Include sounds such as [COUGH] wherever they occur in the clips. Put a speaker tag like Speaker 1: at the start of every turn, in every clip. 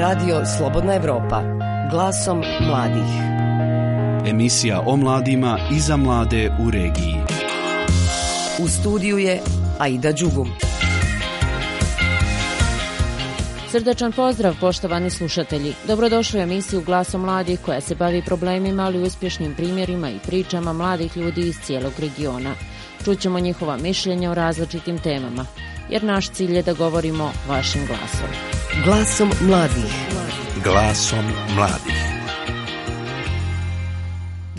Speaker 1: Radio Slobodna Evropa. Glasom mladih.
Speaker 2: Emisija o mladima i za mlade u regiji.
Speaker 1: U studiju je Aida Đugum.
Speaker 3: Srdačan pozdrav, poštovani slušatelji. Dobrodošli u emisiju Glasom mladih koja se bavi problemima, ali uspješnim primjerima i pričama mladih ljudi iz cijelog regiona. Čućemo njihova mišljenja o različitim temama, jer naš cilj je da govorimo vašim glasom.
Speaker 1: Glasom mladih.
Speaker 2: Glasom mladih.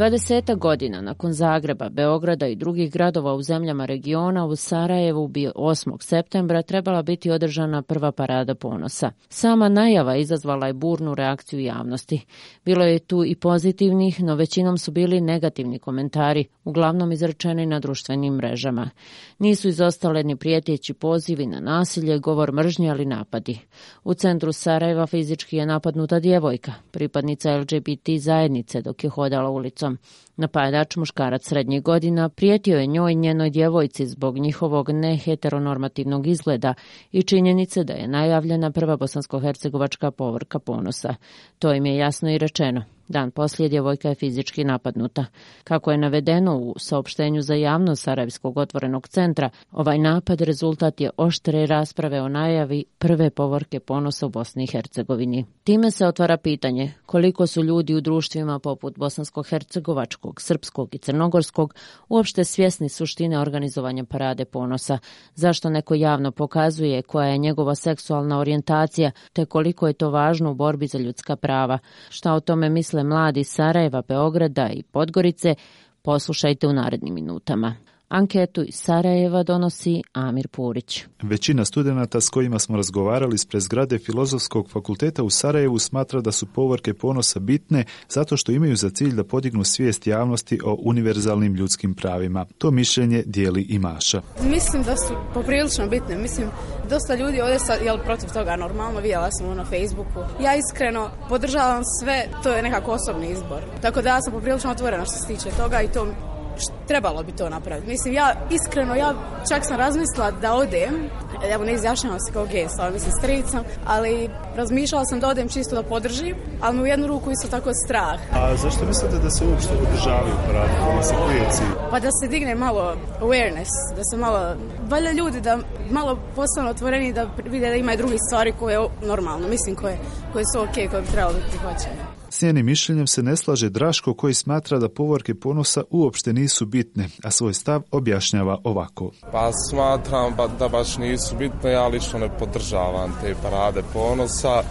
Speaker 3: 20 godina nakon Zagreba, Beograda i drugih gradova u zemljama regiona u Sarajevu bi 8. septembra trebala biti održana prva parada ponosa. Sama najava izazvala je burnu reakciju javnosti. Bilo je tu i pozitivnih, no većinom su bili negativni komentari, uglavnom izrečeni na društvenim mrežama. Nisu izostale ni prijetjeći pozivi na nasilje, govor mržnje, ali napadi. U centru Sarajeva fizički je napadnuta djevojka, pripadnica LGBT zajednice dok je hodala ulicom. problem Napadač muškarac srednjih godina prijetio je njoj njenoj djevojci zbog njihovog neheteronormativnog izgleda i činjenice da je najavljena prva bosansko-hercegovačka povorka ponosa. To im je jasno i rečeno. Dan poslije djevojka je fizički napadnuta. Kako je navedeno u saopštenju za javnost Sarajevskog otvorenog centra, ovaj napad rezultat je oštre rasprave o najavi prve povorke ponosa u Bosni i Hercegovini. Time se otvara pitanje koliko su ljudi u društvima poput bosansko-hercegovačkog, srpskog i crnogorskog uopšte svjesni suštine organizovanja parade ponosa, zašto neko javno pokazuje koja je njegova seksualna orijentacija, te koliko je to važno u borbi za ljudska prava. Šta o tome misle mladi Sarajeva, Beograda i Podgorice, poslušajte u narednim minutama. Anketu iz Sarajeva donosi Amir Purić.
Speaker 4: Većina studenata s kojima smo razgovarali ispred zgrade Filozofskog fakulteta u Sarajevu smatra da su povorke ponosa bitne zato što imaju za cilj da podignu svijest javnosti o univerzalnim ljudskim pravima. To mišljenje dijeli i Maša.
Speaker 5: Mislim da su poprilično bitne. Mislim, dosta ljudi ovdje sad, jel, protiv toga normalno, vidjela sam na Facebooku. Ja iskreno podržavam sve, to je nekako osobni izbor. Tako da ja sam poprilično otvorena što se tiče toga i to trebalo bi to napraviti. Mislim, ja iskreno, ja čak sam razmislila da odem, evo ne izjašnjavam se kao gej, stvarno mislim stricom, ali razmišljala sam da odem čisto da podržim, ali mi u jednu ruku isto tako strah.
Speaker 4: A zašto mislite da se uopšte? Kome se
Speaker 5: Pa da se digne malo awareness, da se malo, valja ljudi da malo postanu otvoreni da vide da ima i drugih stvari koje je normalno, mislim koje, koje su ok, koje bi trebalo biti prihvaćene.
Speaker 4: S njenim mišljenjem se ne slaže Draško koji smatra da povorke ponosa uopšte nisu bitne, a svoj stav objašnjava ovako.
Speaker 6: Pa smatram da baš nisu bitne, ja lično ne podržavam te parade ponosa.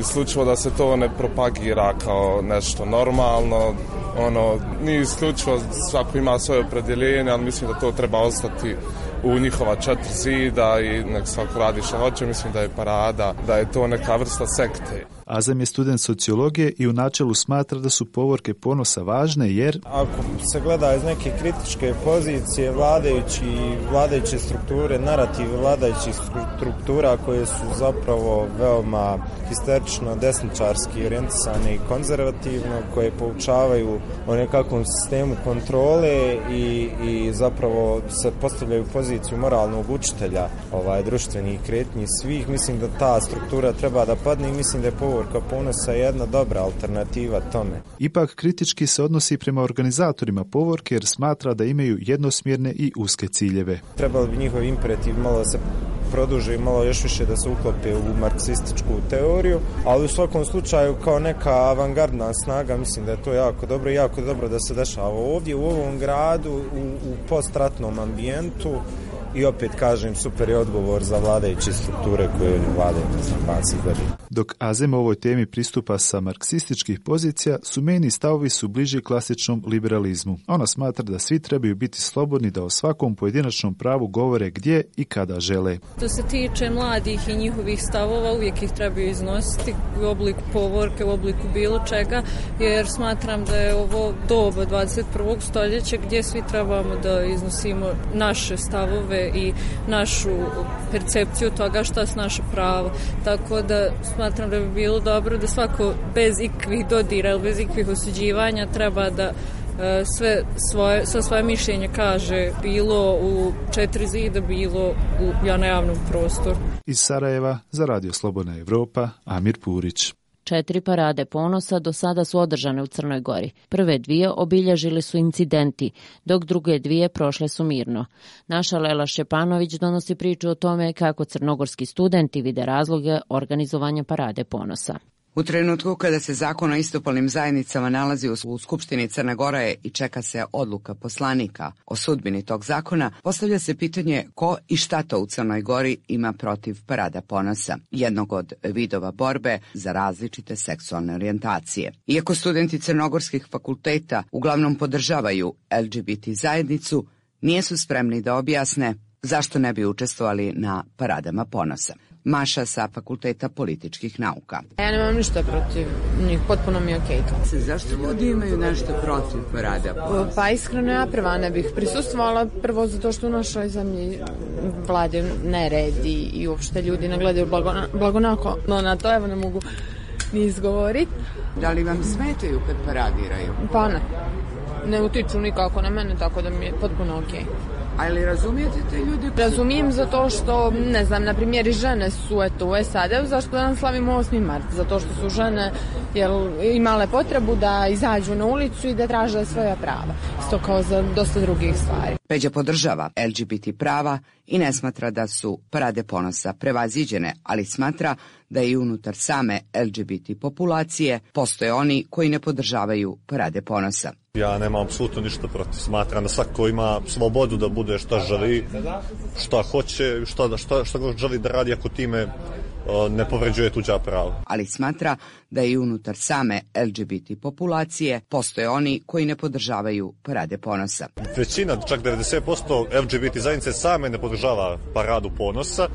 Speaker 6: Isključivo da se to ne propagira kao nešto normalno, ono, nije isključivo, svako ima svoje opredjeljenje, ali mislim da to treba ostati u njihova četiri zida i nek svako radi što hoće, mislim da je parada, da je to neka vrsta sekte.
Speaker 4: Azam je student sociologije i u načelu smatra da su povorke ponosa važne jer...
Speaker 7: Ako se gleda iz neke kritičke pozicije vladajući, vladajuće strukture, narativ vladajućih struktura koje su zapravo veoma histerično desničarski orijentisane i konzervativno, koje poučavaju o nekakvom sistemu kontrole i, i zapravo se postavljaju poziciju moralnog učitelja ovaj, društvenih kretnji svih. Mislim da ta struktura treba da padne i mislim da je povorka ponosa jedna dobra alternativa tome.
Speaker 4: Ipak kritički se odnosi prema organizatorima povorke jer smatra da imaju jednosmjerne i uske ciljeve.
Speaker 7: Trebalo bi njihov imperativ malo se produže i malo još više da se uklope u marksističku teoriju, ali u svakom slučaju kao neka avangardna snaga mislim da je to jako dobro i jako dobro da se dešava ovdje u ovom gradu u, u postratnom ambijentu i opet kažem super je odgovor za vladajuće strukture koje vladaju za 20 godina.
Speaker 4: Dok Azem ovoj temi pristupa sa marksističkih pozicija, sumeni stavovi su bliži klasičnom liberalizmu. Ona smatra da svi trebaju biti slobodni da o svakom pojedinačnom pravu govore gdje i kada žele.
Speaker 8: Što se tiče mladih i njihovih stavova, uvijek ih trebaju iznositi u obliku povorke, u obliku bilo čega, jer smatram da je ovo doba 21. stoljeća gdje svi trebamo da iznosimo naše stavove i našu percepciju toga šta su naše pravo. Tako da smatram da bi bilo dobro da svako bez ikvih dodira ili bez ikvih osuđivanja treba da e, sve svoje, sve svoje mišljenje kaže bilo u četiri zida, bilo u javnom prostoru.
Speaker 4: Iz Sarajeva za Radio Slobodna Evropa, Amir Purić.
Speaker 3: Četiri parade ponosa do sada su održane u Crnoj Gori. Prve dvije obilježili su incidenti, dok druge dvije prošle su mirno. Naša Lela Šepanović donosi priču o tome kako crnogorski studenti vide razloge organizovanja parade ponosa.
Speaker 9: U trenutku kada se zakon o istopolnim zajednicama nalazi u Skupštini Crne Gore i čeka se odluka poslanika o sudbini tog zakona, postavlja se pitanje ko i šta to u Crnoj Gori ima protiv parada ponosa, jednog od vidova borbe za različite seksualne orijentacije. Iako studenti crnogorskih fakulteta uglavnom podržavaju LGBT zajednicu, nijesu spremni da objasne zašto ne bi učestvovali na paradama ponosa. Maša sa Fakulteta političkih nauka.
Speaker 10: Ja nemam ništa protiv njih, potpuno mi je okej okay.
Speaker 9: Zašto ljudi imaju nešto protiv parada?
Speaker 10: Pa iskreno ja prva ne bih prisustvovala prvo zato što u našoj zemlji vlade nered i, i uopšte ljudi ne gledaju blago, blagonako. No na to evo ne mogu ni izgovoriti.
Speaker 9: Da li vam smetaju kad paradiraju?
Speaker 10: Pa ne. Ne utiču nikako na mene, tako da mi je potpuno okej. Okay.
Speaker 9: A li razumijete te ljude?
Speaker 10: Razumijem zato što, ne znam, na primjer i žene su eto u SAD-u, zašto da slavimo 8. mart? Zato što su žene jel, imale potrebu da izađu na ulicu i da traže svoja prava. Isto kao za dosta drugih stvari.
Speaker 9: Peđa podržava LGBT prava i ne smatra da su parade ponosa prevaziđene, ali smatra da i unutar same LGBT populacije postoje oni koji ne podržavaju parade ponosa.
Speaker 11: Ja nemam apsolutno ništa protiv. Smatram da svako ima slobodu da bude šta želi, šta hoće, šta, šta, šta želi da radi ako time ne povređuje tuđa prava.
Speaker 9: Ali smatra da i unutar same LGBT populacije postoje oni koji ne podržavaju parade ponosa.
Speaker 11: Većina, čak 90% LGBT zajednice same ne podržava paradu ponosa.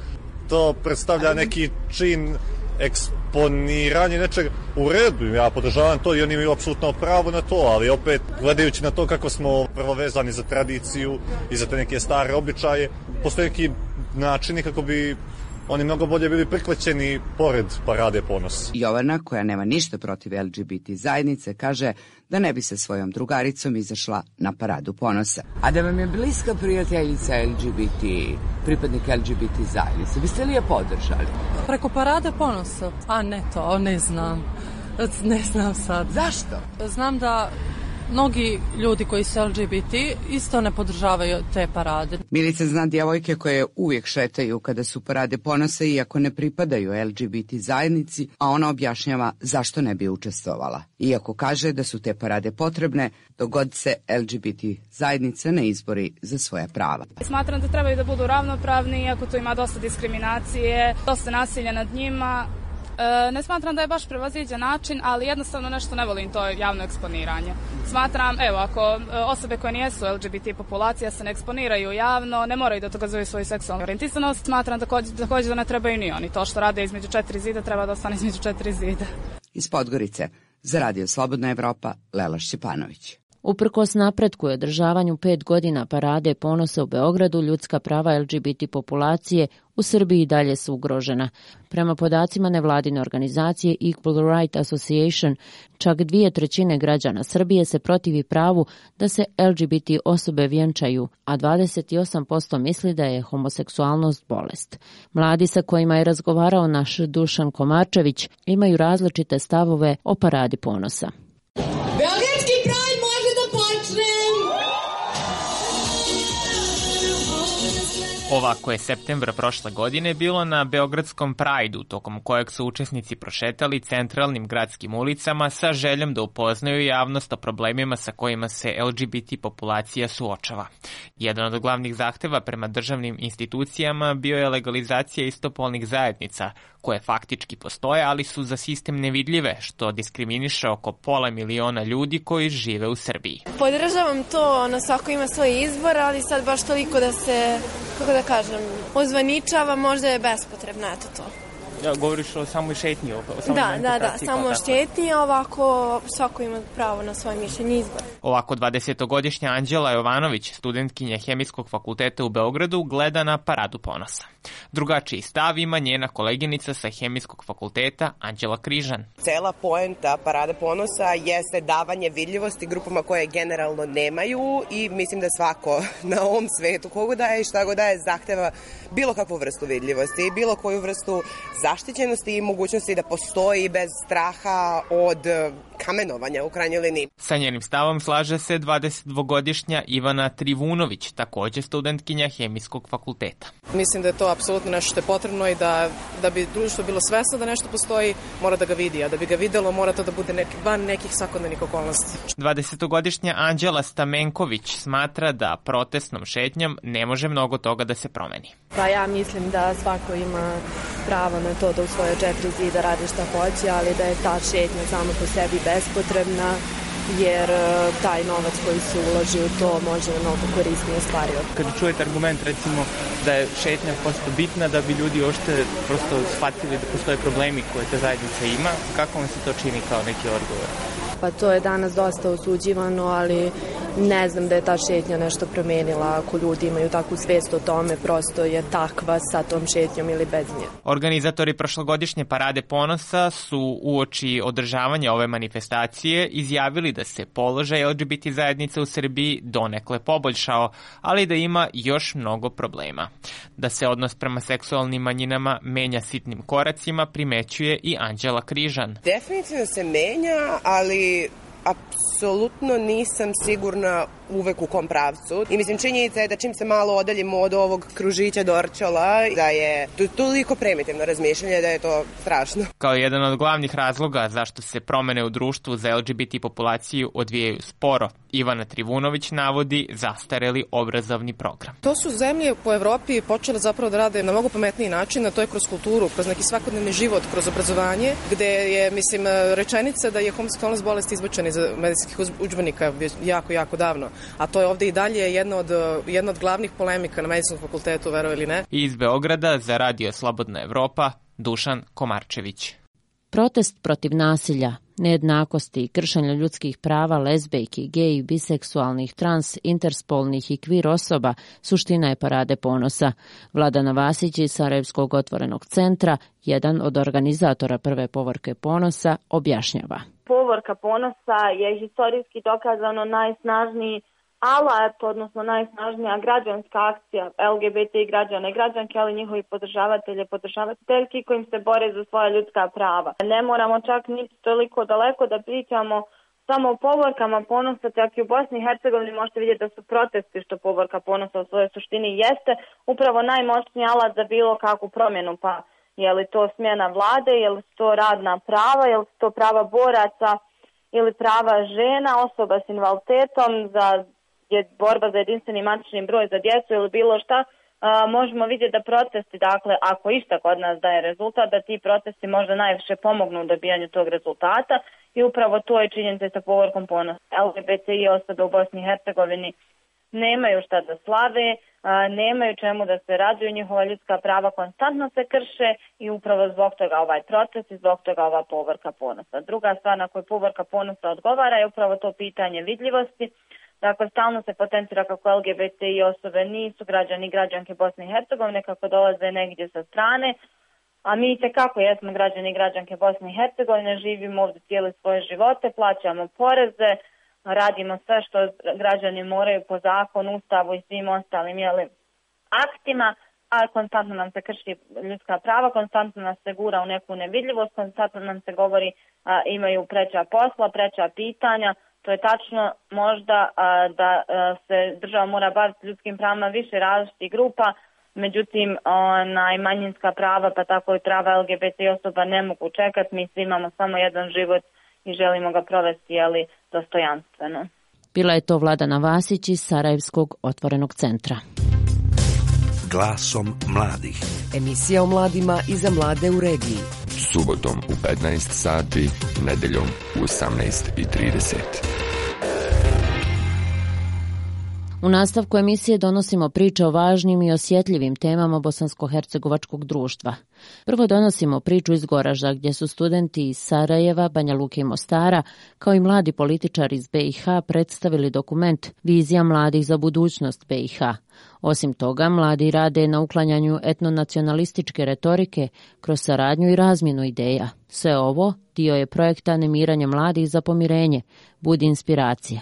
Speaker 11: To predstavlja neki čin eksponiranje nečeg. U redu, ja podržavam to i oni imaju apsolutno pravo na to, ali opet gledajući na to kako smo prvo vezani za tradiciju i za te neke stare običaje, postoje neki načini kako bi oni mnogo bolje bili priklećeni pored parade ponos.
Speaker 9: Jovana, koja nema ništa protiv LGBT zajednice, kaže da ne bi se svojom drugaricom izašla na paradu ponosa. A da vam je bliska prijateljica LGBT, pripadnik LGBT zajednice, biste li je podržali?
Speaker 8: Preko parade ponosa? A ne to, ne znam. Ne znam sad.
Speaker 9: Zašto?
Speaker 8: Znam da mnogi ljudi koji su LGBT isto ne podržavaju te parade.
Speaker 9: Milica zna djevojke koje uvijek šetaju kada su parade ponose iako ne pripadaju LGBT zajednici, a ona objašnjava zašto ne bi učestvovala. Iako kaže da su te parade potrebne, dogod se LGBT zajednica ne izbori za svoja prava.
Speaker 5: Smatram da trebaju da budu ravnopravni, iako to ima dosta diskriminacije, dosta nasilja nad njima, E, ne smatram da je baš prevaziđen način, ali jednostavno nešto ne volim to javno eksponiranje. Smatram, evo, ako e, osobe koje nijesu LGBT populacija se ne eksponiraju javno, ne moraju da dokazuju svoju seksualnu orijentisanost, smatram također, također da ne trebaju ni oni. To što rade između četiri zida treba da ostane između četiri zida.
Speaker 9: Iz Podgorice, za Radio Slobodna Evropa, Lela Šćepanović.
Speaker 3: Uprkos napretku i održavanju pet godina parade ponosa u Beogradu, ljudska prava LGBT populacije u Srbiji dalje su ugrožena. Prema podacima nevladine organizacije Equal Right Association, čak dvije trećine građana Srbije se protivi pravu da se LGBT osobe vjenčaju, a 28% misli da je homoseksualnost bolest. Mladi sa kojima je razgovarao naš Dušan Komarčević imaju različite stavove o paradi ponosa.
Speaker 12: Ovako je septembra prošle godine bilo na Beogradskom Prajdu, tokom kojeg su učesnici prošetali centralnim gradskim ulicama sa željom da upoznaju javnost o problemima sa kojima se LGBT populacija suočava. Jedan od glavnih zahteva prema državnim institucijama bio je legalizacija istopolnih zajednica, koje faktički postoje, ali su za sistem nevidljive, što diskriminiše oko pola miliona ljudi koji žive u Srbiji.
Speaker 13: Podržavam to, ono svako ima svoj izbor, ali sad baš toliko da se, kako da kažem, ozvaničava, možda je bespotrebno, eto to.
Speaker 12: Ja, govoriš o samoj šetnji, o,
Speaker 13: samoj Da, da, da, samo o šetnji, ovako svako ima pravo na svoje mišljenje izbor.
Speaker 12: Ovako 20-godišnja Anđela Jovanović, studentkinja Hemijskog fakulteta u Beogradu, gleda na paradu ponosa. Drugačiji stav ima njena koleginica sa Hemijskog fakulteta Anđela Križan.
Speaker 14: Cela poenta parade ponosa jeste davanje vidljivosti grupama koje generalno nemaju i mislim da svako [LAUGHS] na ovom svetu kogo daje i šta god daje zahteva bilo kakvu vrstu vidljivosti i bilo koju vrstu zaštićenosti i mogućnosti da postoji bez straha od kamenovanja u krajnjoj liniji.
Speaker 12: Sa njenim stavom slaže se 22-godišnja Ivana Trivunović, takođe studentkinja Hemijskog fakulteta.
Speaker 15: Mislim da je to apsolutno nešto što je potrebno i da, da bi društvo bilo svesno da nešto postoji, mora da ga vidi, a da bi ga videlo mora to da bude neki, van nekih svakodnevnih okolnosti.
Speaker 12: 20-godišnja Anđela Stamenković smatra da protestnom šetnjom ne može mnogo toga da se promeni.
Speaker 16: Pa ja mislim da svako ima pravo na to da u svoje četiri zida radi šta hoće, ali da je ta šetnja samo po sebi bespotrebna jer e, taj novac koji se uloži u to može mnogo korisnije stvari.
Speaker 12: Kad čujete argument recimo da je šetnja prosto bitna da bi ljudi ošte prosto shvatili da postoje problemi koje ta zajednica ima, kako vam se to čini kao neki odgovor?
Speaker 16: Pa to je danas dosta osuđivano, ali ne znam da je ta šetnja nešto promenila ako ljudi imaju takvu svest o tome, prosto je takva sa tom šetnjom ili bez nje.
Speaker 12: Organizatori prošlogodišnje parade ponosa su uoči održavanja ove manifestacije izjavili da se položaj LGBT zajednice u Srbiji donekle poboljšao, ali da ima još mnogo problema. Da se odnos prema seksualnim manjinama menja sitnim koracima primećuje i Anđela Križan.
Speaker 14: Definitivno se menja, ali apsolutno nisam sigurna uvek u kom pravcu. I mislim, činjenica je da čim se malo odaljimo od ovog kružića Dorčola, da je to toliko primitivno razmišljanje da je to strašno.
Speaker 12: Kao jedan od glavnih razloga zašto se promene u društvu za LGBT populaciju odvijaju sporo, Ivana Trivunović navodi zastareli obrazovni program.
Speaker 15: To su zemlje po Evropi počele zapravo da rade na mnogo pametniji način, a to je kroz kulturu, kroz neki svakodnevni život, kroz obrazovanje, gde je, mislim, rečenica da je homoseksualnost bolest izbačena iz medicinskih učbenika jako, jako davno a to je ovde i dalje jedna od, jedna od glavnih polemika na medicinskom fakultetu, vero ili ne.
Speaker 12: Iz Beograda za Radio Slobodna Evropa, Dušan Komarčević.
Speaker 3: Protest protiv nasilja, nejednakosti i kršenja ljudskih prava lezbejki, gej, biseksualnih, trans, interspolnih i kvir osoba suština je parade ponosa. Vladana Vasić iz Sarajevskog otvorenog centra, jedan od organizatora prve povorke ponosa, objašnjava.
Speaker 17: Povorka ponosa je historijski dokazano najsnažniji alat, odnosno najsnažnija građanska akcija LGBT i građane i građanke, ali njihovi podržavatelje, podržavateljki kojim se bore za svoja ljudska prava. Ne moramo čak niti toliko daleko da pričamo samo u povorkama ponosa, čak i u Bosni i Hercegovini možete vidjeti da su protesti što povorka ponosa u svojoj suštini jeste upravo najmoćniji alat za bilo kakvu promjenu, pa je li to smjena vlade, je li to radna prava, je li to prava boraca ili prava žena, osoba s invaliditetom, za je borba za jedinstveni matični broj za djecu ili bilo šta, a, možemo vidjeti da protesti, dakle, ako išta kod nas daje rezultat, da ti protesti možda najviše pomognu u dobijanju tog rezultata i upravo to je činjenica sa povorkom ponos. LGBTI osobe u Bosni i Hercegovini nemaju šta da slave, nemaju čemu da se raduju, njihova ljudska prava konstantno se krše i upravo zbog toga ovaj protest i zbog toga ova povorka ponosa. Druga stvar na koju povorka ponosa odgovara je upravo to pitanje vidljivosti, Dakle, stalno se potencira kako LGBTI osobe nisu građani i građanke Bosne i Hercegovine, kako dolaze negdje sa strane, a mi te kako jesmo građani i građanke Bosne i Hercegovine, živimo ovdje cijele svoje živote, plaćamo poreze, radimo sve što građani moraju po zakonu, ustavu i svim ostalim jeli, aktima, a konstantno nam se krši ljudska prava, konstantno nas se gura u neku nevidljivost, konstantno nam se govori a, imaju preća posla, preća pitanja, To je tačno možda a, da a, se država mora baviti ljudskim pravima više različitih grupa, međutim onaj manjinska prava pa tako i prava LGBT osoba ne mogu čekati, mi svi imamo samo jedan život i želimo ga provesti jeli, dostojanstveno.
Speaker 3: Bila je to Vladana Vasić iz Sarajevskog otvorenog centra.
Speaker 18: Glasom mladih.
Speaker 1: Emisija o mladima i za mlade u regiji.
Speaker 18: Subotom u 15 sati, nedeljom u 18.30.
Speaker 3: U nastavku emisije donosimo priče o važnim i osjetljivim temama bosansko-hercegovačkog društva. Prvo donosimo priču iz Goraža gdje su studenti iz Sarajeva, Banja Luke i Mostara, kao i mladi političari iz BiH predstavili dokument Vizija mladih za budućnost BiH. Osim toga, mladi rade na uklanjanju etnonacionalističke retorike kroz saradnju i razmjenu ideja. Sve ovo dio je projekta animiranja mladih za pomirenje, budi inspiracija.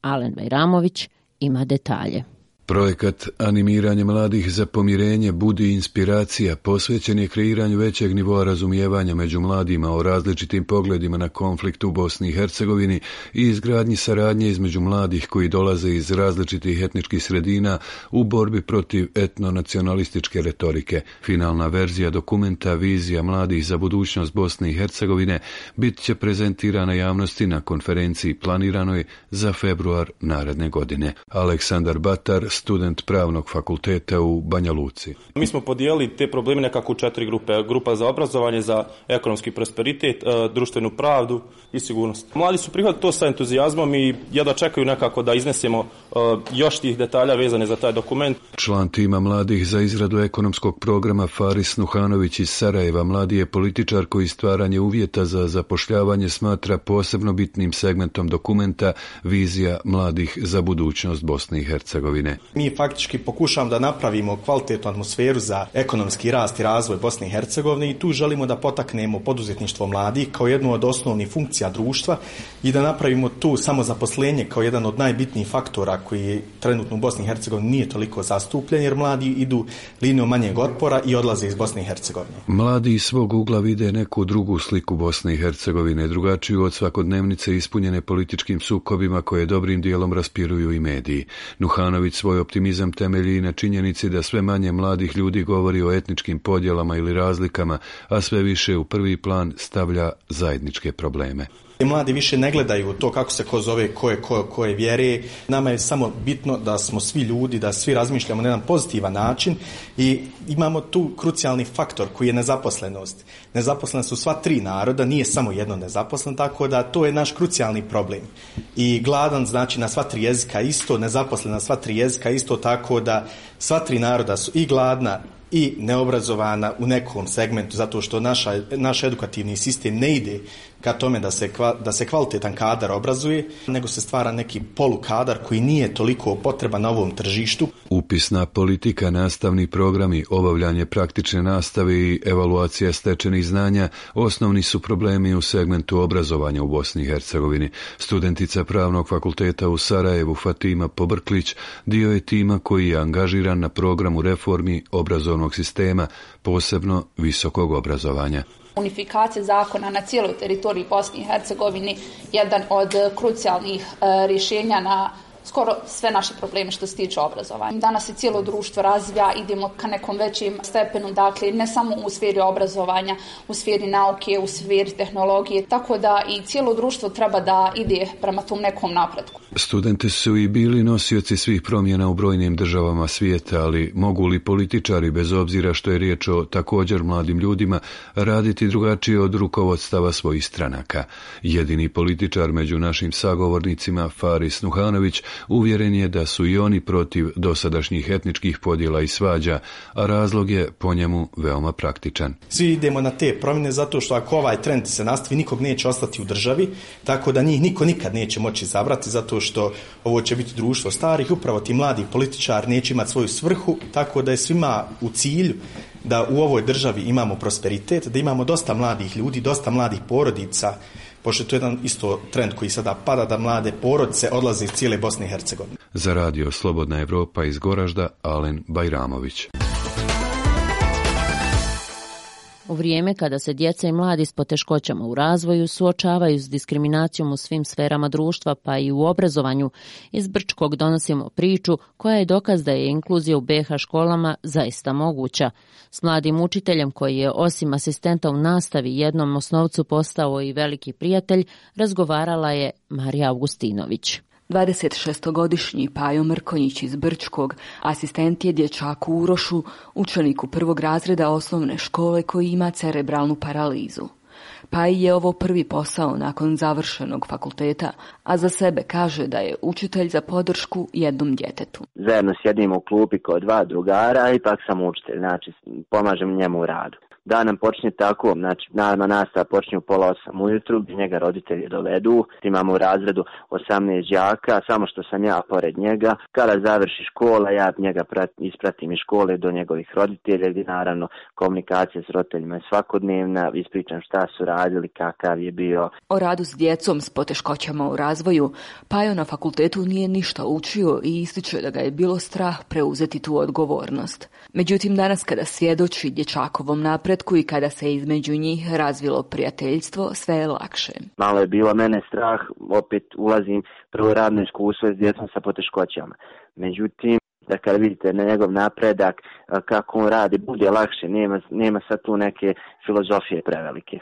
Speaker 3: Alen Bajramović ima detalje.
Speaker 19: Projekat Animiranje mladih za pomirenje budi inspiracija posvećen je kreiranju većeg nivoa razumijevanja među mladima o različitim pogledima na konflikt u Bosni i Hercegovini i izgradnji saradnje između mladih koji dolaze iz različitih etničkih sredina u borbi protiv etnonacionalističke retorike. Finalna verzija dokumenta Vizija mladih za budućnost Bosne i Hercegovine bit će prezentirana javnosti na konferenciji planiranoj za februar naredne godine. Aleksandar Batar student pravnog fakulteta u Banja Luci.
Speaker 20: Mi smo podijelili te probleme nekako u četiri grupe. Grupa za obrazovanje, za ekonomski prosperitet, e, društvenu pravdu i sigurnost. Mladi su prihvatili to sa entuzijazmom i jedva čekaju nekako da iznesemo e, još tih detalja vezane za taj dokument.
Speaker 19: Član tima mladih za izradu ekonomskog programa Faris Nuhanović iz Sarajeva mladi je političar koji stvaranje uvjeta za zapošljavanje smatra posebno bitnim segmentom dokumenta Vizija mladih za budućnost Bosne i Hercegovine.
Speaker 21: Mi faktički pokušamo da napravimo kvalitetnu atmosferu za ekonomski rast i razvoj Bosne i Hercegovine i tu želimo da potaknemo poduzetništvo mladih kao jednu od osnovnih funkcija društva i da napravimo tu samozaposlenje kao jedan od najbitnijih faktora koji trenutno u Bosni i Hercegovini nije toliko zastupljen jer mladi idu linijom manjeg otpora i odlaze iz Bosne i Hercegovine.
Speaker 19: Mladi iz svog ugla vide neku drugu sliku Bosne i Hercegovine, drugačiju od svakodnevnice ispunjene političkim sukobima koje dobrim dijelom raspiruju i mediji. Nuhanović svoj optimizam temelji na činjenici da sve manje mladih ljudi govori o etničkim podjelama ili razlikama, a sve više u prvi plan stavlja zajedničke probleme.
Speaker 21: I mladi više ne gledaju to kako se ko zove, ko je ko, ko je vjere. Nama je samo bitno da smo svi ljudi, da svi razmišljamo na jedan pozitivan način i imamo tu krucijalni faktor koji je nezaposlenost. Nezaposlenost su sva tri naroda, nije samo jedno nezaposlen, tako da to je naš krucijalni problem. I gladan znači na sva tri jezika isto, nezaposlen na sva tri jezika isto, tako da sva tri naroda su i gladna i neobrazovana u nekom segmentu zato što naša, naš edukativni sistem ne ide ka tome da se, da se kvalitetan kadar obrazuje, nego se stvara neki polukadar koji nije toliko potreban na ovom tržištu.
Speaker 19: Upisna politika, nastavni programi, obavljanje praktične nastave i evaluacija stečenih znanja osnovni su problemi u segmentu obrazovanja u Bosni i Hercegovini. Studentica Pravnog fakulteta u Sarajevu Fatima Pobrklić dio je tima koji je angažiran na programu reformi obrazovnog sistema, posebno visokog obrazovanja
Speaker 22: unifikacija zakona na cijeloj teritoriji Bosne i Hercegovini jedan od krucijalnih e, rješenja na skoro sve naše probleme što se tiče obrazovanja. Danas se cijelo društvo razvija, idemo ka nekom većim stepenu, dakle ne samo u sferi obrazovanja, u sferi nauke, u sferi tehnologije, tako da i cijelo društvo treba da ide prema tom nekom napretku.
Speaker 19: Studenti su i bili nosioci svih promjena u brojnim državama svijeta, ali mogu li političari, bez obzira što je riječ o također mladim ljudima, raditi drugačije od rukovodstava svojih stranaka? Jedini političar među našim sagovornicima, Faris Nuhanović, uvjeren je da su i oni protiv dosadašnjih etničkih podjela i svađa, a razlog je po njemu veoma praktičan.
Speaker 21: Svi idemo na te promjene zato što ako ovaj trend se nastavi, nikog neće ostati u državi, tako da njih niko nikad neće moći zabrati zato što ovo će biti društvo starih, upravo ti mladi političari neće imati svoju svrhu, tako da je svima u cilju da u ovoj državi imamo prosperitet, da imamo dosta mladih ljudi, dosta mladih porodica, pošto to je jedan isto trend koji sada pada da mlade porodice odlaze iz cijele Bosne i Hercegovine.
Speaker 19: Za radio Slobodna Evropa iz Goražda, Alen Bajramović.
Speaker 3: U vrijeme kada se djeca i mladi s poteškoćama u razvoju suočavaju s diskriminacijom u svim sferama društva pa i u obrazovanju, iz Brčkog donosimo priču koja je dokaz da je inkluzija u BH školama zaista moguća. S mladim učiteljem koji je osim asistenta u nastavi jednom osnovcu postao i veliki prijatelj, razgovarala je Marija Augustinović.
Speaker 23: 26-godišnji Pajo Mrkonjić iz Brčkog, asistent je dječaku Urošu, učeniku prvog razreda osnovne škole koji ima cerebralnu paralizu. Pa i je ovo prvi posao nakon završenog fakulteta, a za sebe kaže da je učitelj za podršku jednom djetetu.
Speaker 24: Zajedno sjedimo u klupi kod dva drugara ipak sam učitelj, znači pomažem njemu u radu da nam počne tako, znači naravno nastava počne u pola osam ujutru, njega roditelji dovedu, imamo u razredu 18 đaka, samo što sam ja pored njega, kada završi škola, ja njega prat, ispratim iz škole do njegovih roditelja, gdje naravno komunikacija s roditeljima je svakodnevna, ispričam šta su radili, kakav je bio.
Speaker 23: O radu s djecom s poteškoćama u razvoju, Pajo na fakultetu nije ništa učio i ističe da ga je bilo strah preuzeti tu odgovornost. Međutim, danas kada svjedoči dječakovom napred, napretku i kada se između njih razvilo prijateljstvo, sve je lakše.
Speaker 24: Malo je bilo mene strah, opet ulazim prvo radno iskustvo s djecom sa poteškoćama. Međutim, da kada vidite na njegov napredak, kako on radi, bude lakše, nema, nema sad tu neke filozofije prevelike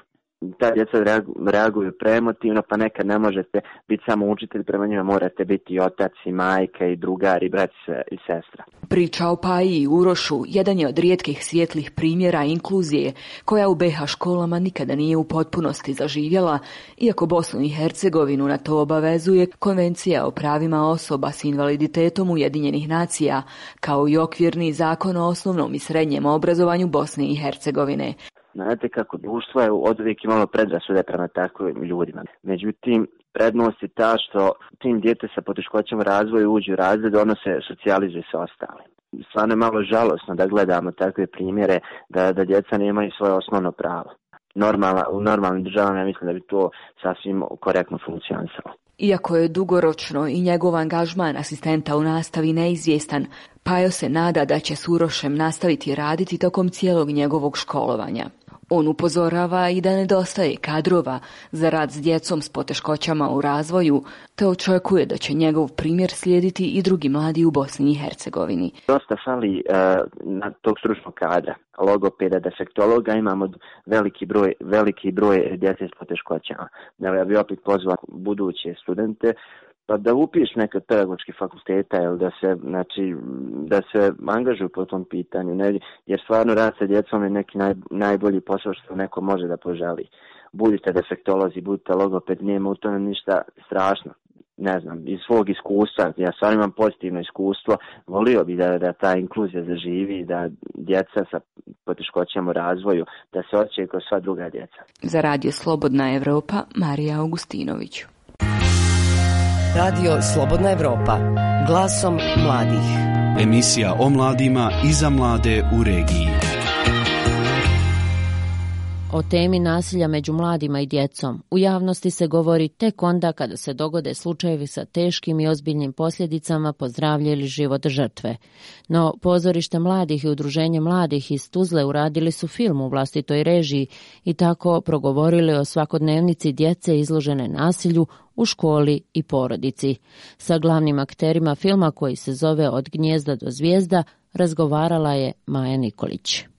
Speaker 24: ta djeca reaguju premotivno, pa nekad ne možete biti samo učitelj, prema njima morate biti i otac i majka i drugar i brat i sestra.
Speaker 23: Priča o Paji i Urošu jedan je od rijetkih svjetlih primjera inkluzije koja u BH školama nikada nije u potpunosti zaživjela, iako Bosnu i Hercegovinu na to obavezuje Konvencija o pravima osoba s invaliditetom Ujedinjenih nacija, kao i okvirni zakon o osnovnom i srednjem obrazovanju Bosne i Hercegovine.
Speaker 24: Znate kako društvo je od uvijek imalo predrasude prema takvim ljudima. Međutim, prednost je ta što tim djete sa poteškoćama razvoju uđu u razred, ono se socijalizuje sa ostalim. Stvarno malo žalosno da gledamo takve primjere da, da djeca nemaju svoje osnovno pravo. Normalna, u normalnim državama ja mislim da bi to sasvim korektno funkcionisalo.
Speaker 23: Iako je dugoročno i njegov angažman asistenta u nastavi neizvjestan, Pajo se nada da će s Urošem nastaviti raditi tokom cijelog njegovog školovanja. On upozorava i da nedostaje kadrova za rad s djecom s poteškoćama u razvoju, te očekuje da će njegov primjer slijediti i drugi mladi u Bosni i Hercegovini.
Speaker 24: Dosta fali uh, na tog stručnog kadra, logopeda, defektologa, imamo veliki broj, veliki broj djece s poteškoćama. Ja bih opet pozvao buduće studente pa da upiš neke pedagoški fakulteta ili da se, znači, da se angažuju po tom pitanju, ne, jer stvarno rad sa djecom je neki naj, najbolji posao što neko može da poželi. Budite defektolozi, budite logoped, nema u tome ništa strašno. Ne znam, iz svog iskustva, ja stvarno imam pozitivno iskustvo, volio bi da, da ta inkluzija zaživi, da djeca sa poteškoćama u razvoju, da se osjećaju kao sva druga djeca.
Speaker 23: Za radio Slobodna Evropa, Marija Augustinović.
Speaker 1: Radio Slobodna Evropa. Glasom mladih.
Speaker 25: Emisija o mladima i za mlade u regiji.
Speaker 3: O temi nasilja među mladima i djecom u javnosti se govori tek onda kada se dogode slučajevi sa teškim i ozbiljnim posljedicama po zdravlje ili život žrtve. No, pozorište mladih i udruženje mladih iz Tuzle uradili su film u vlastitoj režiji i tako progovorili o svakodnevnici djece izložene nasilju u školi i porodici. Sa glavnim akterima filma koji se zove Od gnjezda do zvijezda razgovarala je Maja Nikolić.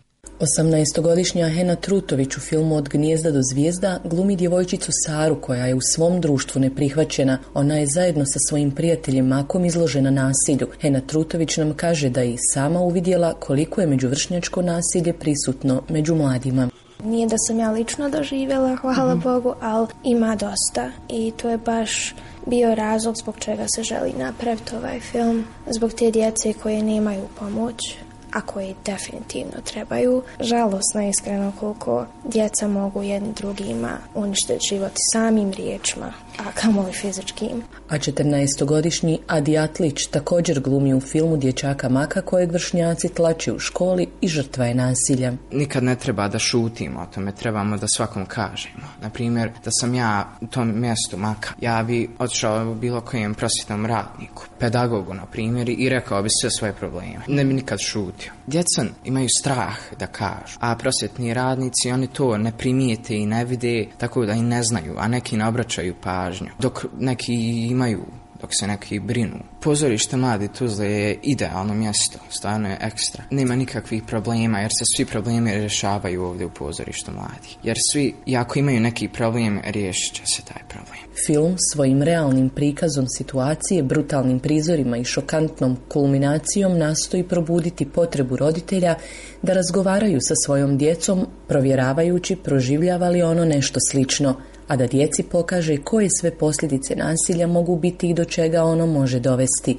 Speaker 26: 18-godišnja Hena Trutović u filmu Od gnjezda do zvijezda glumi djevojčicu Saru koja je u svom društvu neprihvaćena. Ona je zajedno sa svojim prijateljem Makom izložena nasilju. Hena Trutović nam kaže da je i sama uvidjela koliko je međuvršnjačko nasilje prisutno među mladima.
Speaker 27: Nije da sam ja lično doživjela, hvala mhm. Bogu, ali ima dosta i to je baš bio razlog zbog čega se želi napraviti ovaj film. Zbog te djece koje nemaju pomoć, a koji definitivno trebaju. Žalosno je iskreno koliko djeca mogu jedni drugima uništiti život samim riječima, a kamoli fizičkim.
Speaker 26: A 14-godišnji Adi Atlić također glumi u filmu dječaka Maka kojeg vršnjaci tlači u školi i žrtva je nasilja.
Speaker 28: Nikad ne treba da šutimo o tome, trebamo da svakom kažemo. Na primjer, da sam ja u tom mjestu Maka, ja bi otišao bilo kojem prosvjetnom radniku, pedagogu na primjer i rekao bi sve svoje probleme. Ne bi nikad šutio. Djeca imaju strah da kažu, a prosvjetni radnici oni to ne primijete i ne vide, tako da i ne znaju, a neki ne obraćaju pažnju. Dok neki imaju dok se neki brinu. Pozorište Mladi Tuzle je idealno mjesto, stvarno je ekstra. Nema nikakvih problema jer se svi problemi rješavaju ovdje u pozorištu Mladi. Jer svi, ako imaju neki problem, riješit će se taj problem.
Speaker 26: Film svojim realnim prikazom situacije, brutalnim prizorima i šokantnom kulminacijom nastoji probuditi potrebu roditelja da razgovaraju sa svojom djecom, provjeravajući proživljava li ono nešto slično – a da djeci pokaže koje sve posljedice nasilja mogu biti i do čega ono može dovesti.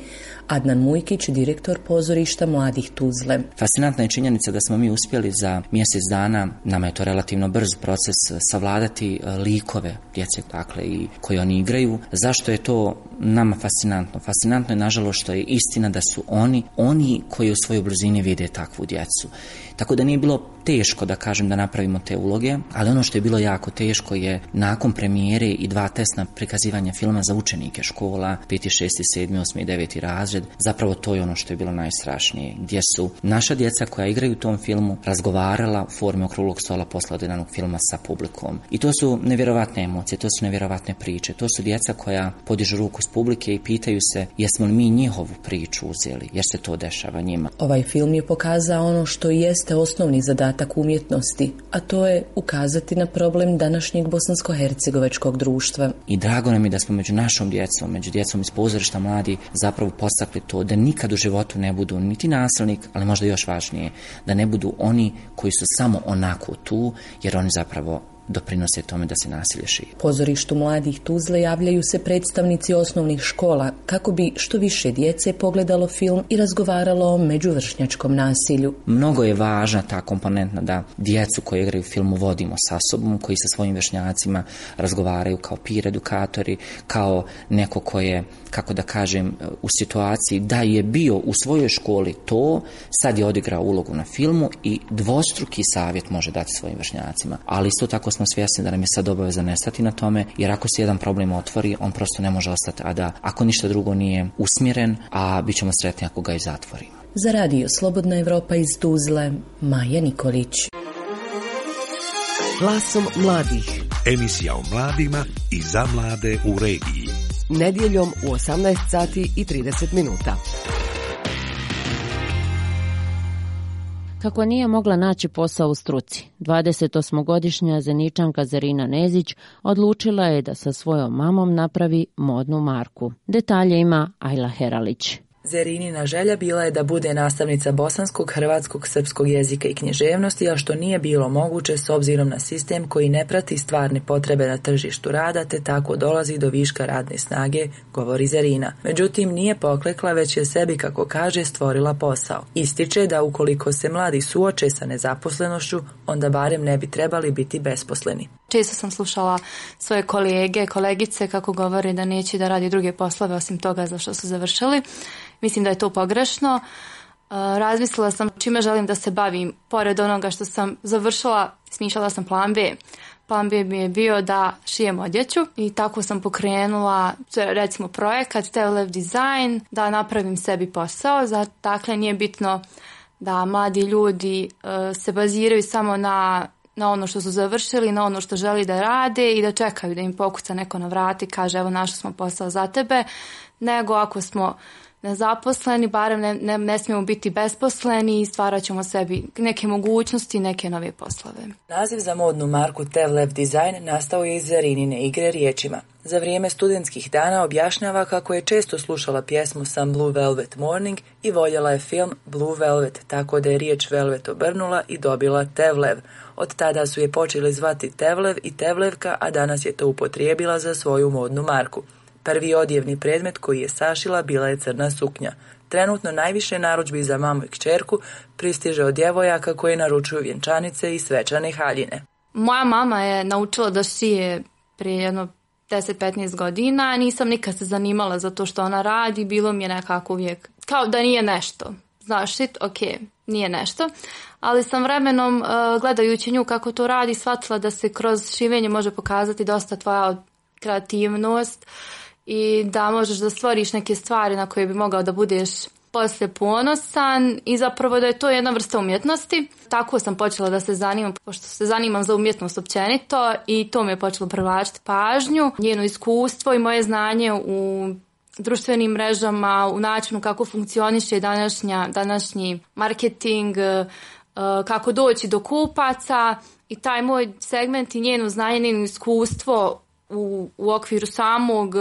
Speaker 26: Adnan Mujkić, direktor pozorišta Mladih Tuzle.
Speaker 29: Fascinantna je činjenica da smo mi uspjeli za mjesec dana, nama je to relativno brz proces, savladati e, likove djece dakle, i koji oni igraju. Zašto je to nama fascinantno? Fascinantno je nažalost što je istina da su oni, oni koji u svojoj brzini vide takvu djecu. Tako da nije bilo teško da kažem da napravimo te uloge, ali ono što je bilo jako teško je nakon premijere i dva tesna prikazivanja filma za učenike škola, 5. 6. 7. 8. i 9. razred, zapravo to je ono što je bilo najstrašnije, gdje su naša djeca koja igraju u tom filmu razgovarala u forme okruglog stola posle odjedanog filma sa publikom. I to su nevjerovatne emocije, to su nevjerovatne priče, to su djeca koja podižu ruku s publike i pitaju se jesmo li mi njihovu priču uzeli, jer se to dešava njima.
Speaker 26: Ovaj film je pokazao ono što jeste osnovni zadatak umjetnosti, a to je ukazati na problem današnjeg bosansko-hercegovačkog društva.
Speaker 29: I drago nam je da smo među našom djecom, među djecom iz pozorišta mladi zapravo postakli to da nikad u životu ne budu niti nasilnik, ali možda još važnije, da ne budu oni koji su samo onako tu, jer oni zapravo doprinose tome da se nasilje širi.
Speaker 26: Pozorištu mladih Tuzle javljaju se predstavnici osnovnih škola kako bi što više djece pogledalo film i razgovaralo o međuvršnjačkom nasilju.
Speaker 29: Mnogo je važna ta komponentna da djecu koji igraju filmu vodimo sa sobom, koji sa svojim vršnjacima razgovaraju kao peer edukatori, kao neko ko je, kako da kažem, u situaciji da je bio u svojoj školi to, sad je odigrao ulogu na filmu i dvostruki savjet može dati svojim vršnjacima. Ali isto tako smo svjesni da nam je sad obaveza nestati na tome, jer ako se jedan problem otvori, on prosto ne može ostati, a da ako ništa drugo nije usmjeren, a bit ćemo sretni ako ga i zatvorimo.
Speaker 26: Za radio Slobodna Evropa iz Tuzle, Maja Nikolić.
Speaker 1: Glasom mladih.
Speaker 30: Emisija o mladima i za mlade u regiji.
Speaker 1: Nedjeljom u 18 sati i 30 minuta.
Speaker 3: Kako nije mogla naći posao u struci, 28-godišnja zeničanka Zerina Nezić odlučila je da sa svojom mamom napravi modnu marku. Detalje ima Ajla Heralić.
Speaker 31: Zerinina želja bila je da bude nastavnica bosanskog, hrvatskog, srpskog jezika i književnosti, a što nije bilo moguće s obzirom na sistem koji ne prati stvarne potrebe na tržištu rada, te tako dolazi do viška radne snage, govori Zerina. Međutim, nije poklekla, već je sebi, kako kaže, stvorila posao. Ističe da ukoliko se mladi suoče sa nezaposlenošću, onda barem ne bi trebali biti besposleni.
Speaker 32: Često sam slušala svoje kolege, kolegice kako govori da neće da radi druge poslove osim toga za što su završili. Mislim da je to pogrešno. E, razmislila sam čime želim da se bavim. Pored onoga što sam završila, smišljala sam plan B. Plan B mi je bio da šijem odjeću i tako sam pokrenula recimo projekat Telev Design da napravim sebi posao. Dakle, nije bitno da mladi ljudi e, se baziraju samo na na ono što su završili, na ono što želi da rade i da čekaju da im pokuca neko na vrati, kaže evo našli smo posao za tebe, nego ako smo nezaposleni, barem ne, ne, ne smijemo biti besposleni i stvarat ćemo sebi neke mogućnosti, neke nove poslove.
Speaker 31: Naziv za modnu marku Tevlev Design nastao je iz Zarinine igre riječima. Za vrijeme studentskih dana objašnjava kako je često slušala pjesmu Some Blue Velvet Morning i voljela je film Blue Velvet, tako da je riječ Velvet obrnula i dobila Tevlev. Od tada su je počeli zvati Tevlev i Tevlevka, a danas je to upotrijebila za svoju modnu marku. Prvi odjevni predmet koji je sašila bila je crna suknja. Trenutno najviše narudžbi za mamu i kćerku pristiže od djevojaka koji naručuju vjenčanice i svečane haljine.
Speaker 32: Moja mama je naučila da šije prije jedno 10-15 godina, nisam nikad se zanimala za to što ona radi, bilo mi je nekako uvijek kao da nije nešto. Znaš, shit, ok, nije nešto, ali sam vremenom uh, gledajući nju kako to radi shvatila da se kroz šivenje može pokazati dosta tvoja kreativnost, i da možeš da stvoriš neke stvari na koje bi mogao da budeš poslije ponosan i zapravo da je to jedna vrsta umjetnosti. Tako sam počela da se zanimam, pošto se zanimam za umjetnost općenito i to mi je počelo privlačiti pažnju. Njeno iskustvo i moje znanje u društvenim mrežama, u načinu kako funkcioniše današnja, današnji marketing, e, kako doći do kupaca i taj moj segment i njeno znanje, njeno iskustvo u, u okviru samog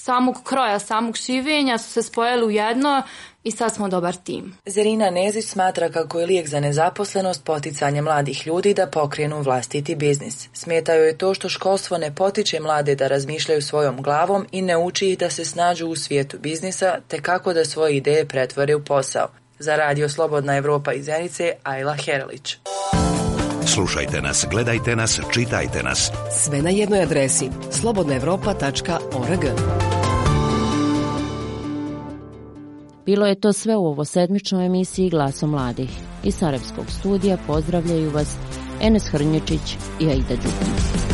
Speaker 32: samog kroja, samog šivenja su se spojili u jedno i sad smo dobar tim.
Speaker 31: Zerina Nezić smatra kako je lijek za nezaposlenost poticanje mladih ljudi da pokrenu vlastiti biznis. Smetaju je to što školstvo ne potiče mlade da razmišljaju svojom glavom i ne uči ih da se snađu u svijetu biznisa te kako da svoje ideje pretvore u posao. Za radio Slobodna Evropa iz Zenice, Ajla Heralić.
Speaker 30: Slušajte nas, gledajte nas, čitajte nas.
Speaker 1: Sve na jednoj adresi slobodnaevropa.org.
Speaker 3: Bilo je to sve u ovo sedmičnoj emisiji Glaso mladih. Iz Sarajevskog studija pozdravljaju vas Enes Hrnječić i Aida Đukić.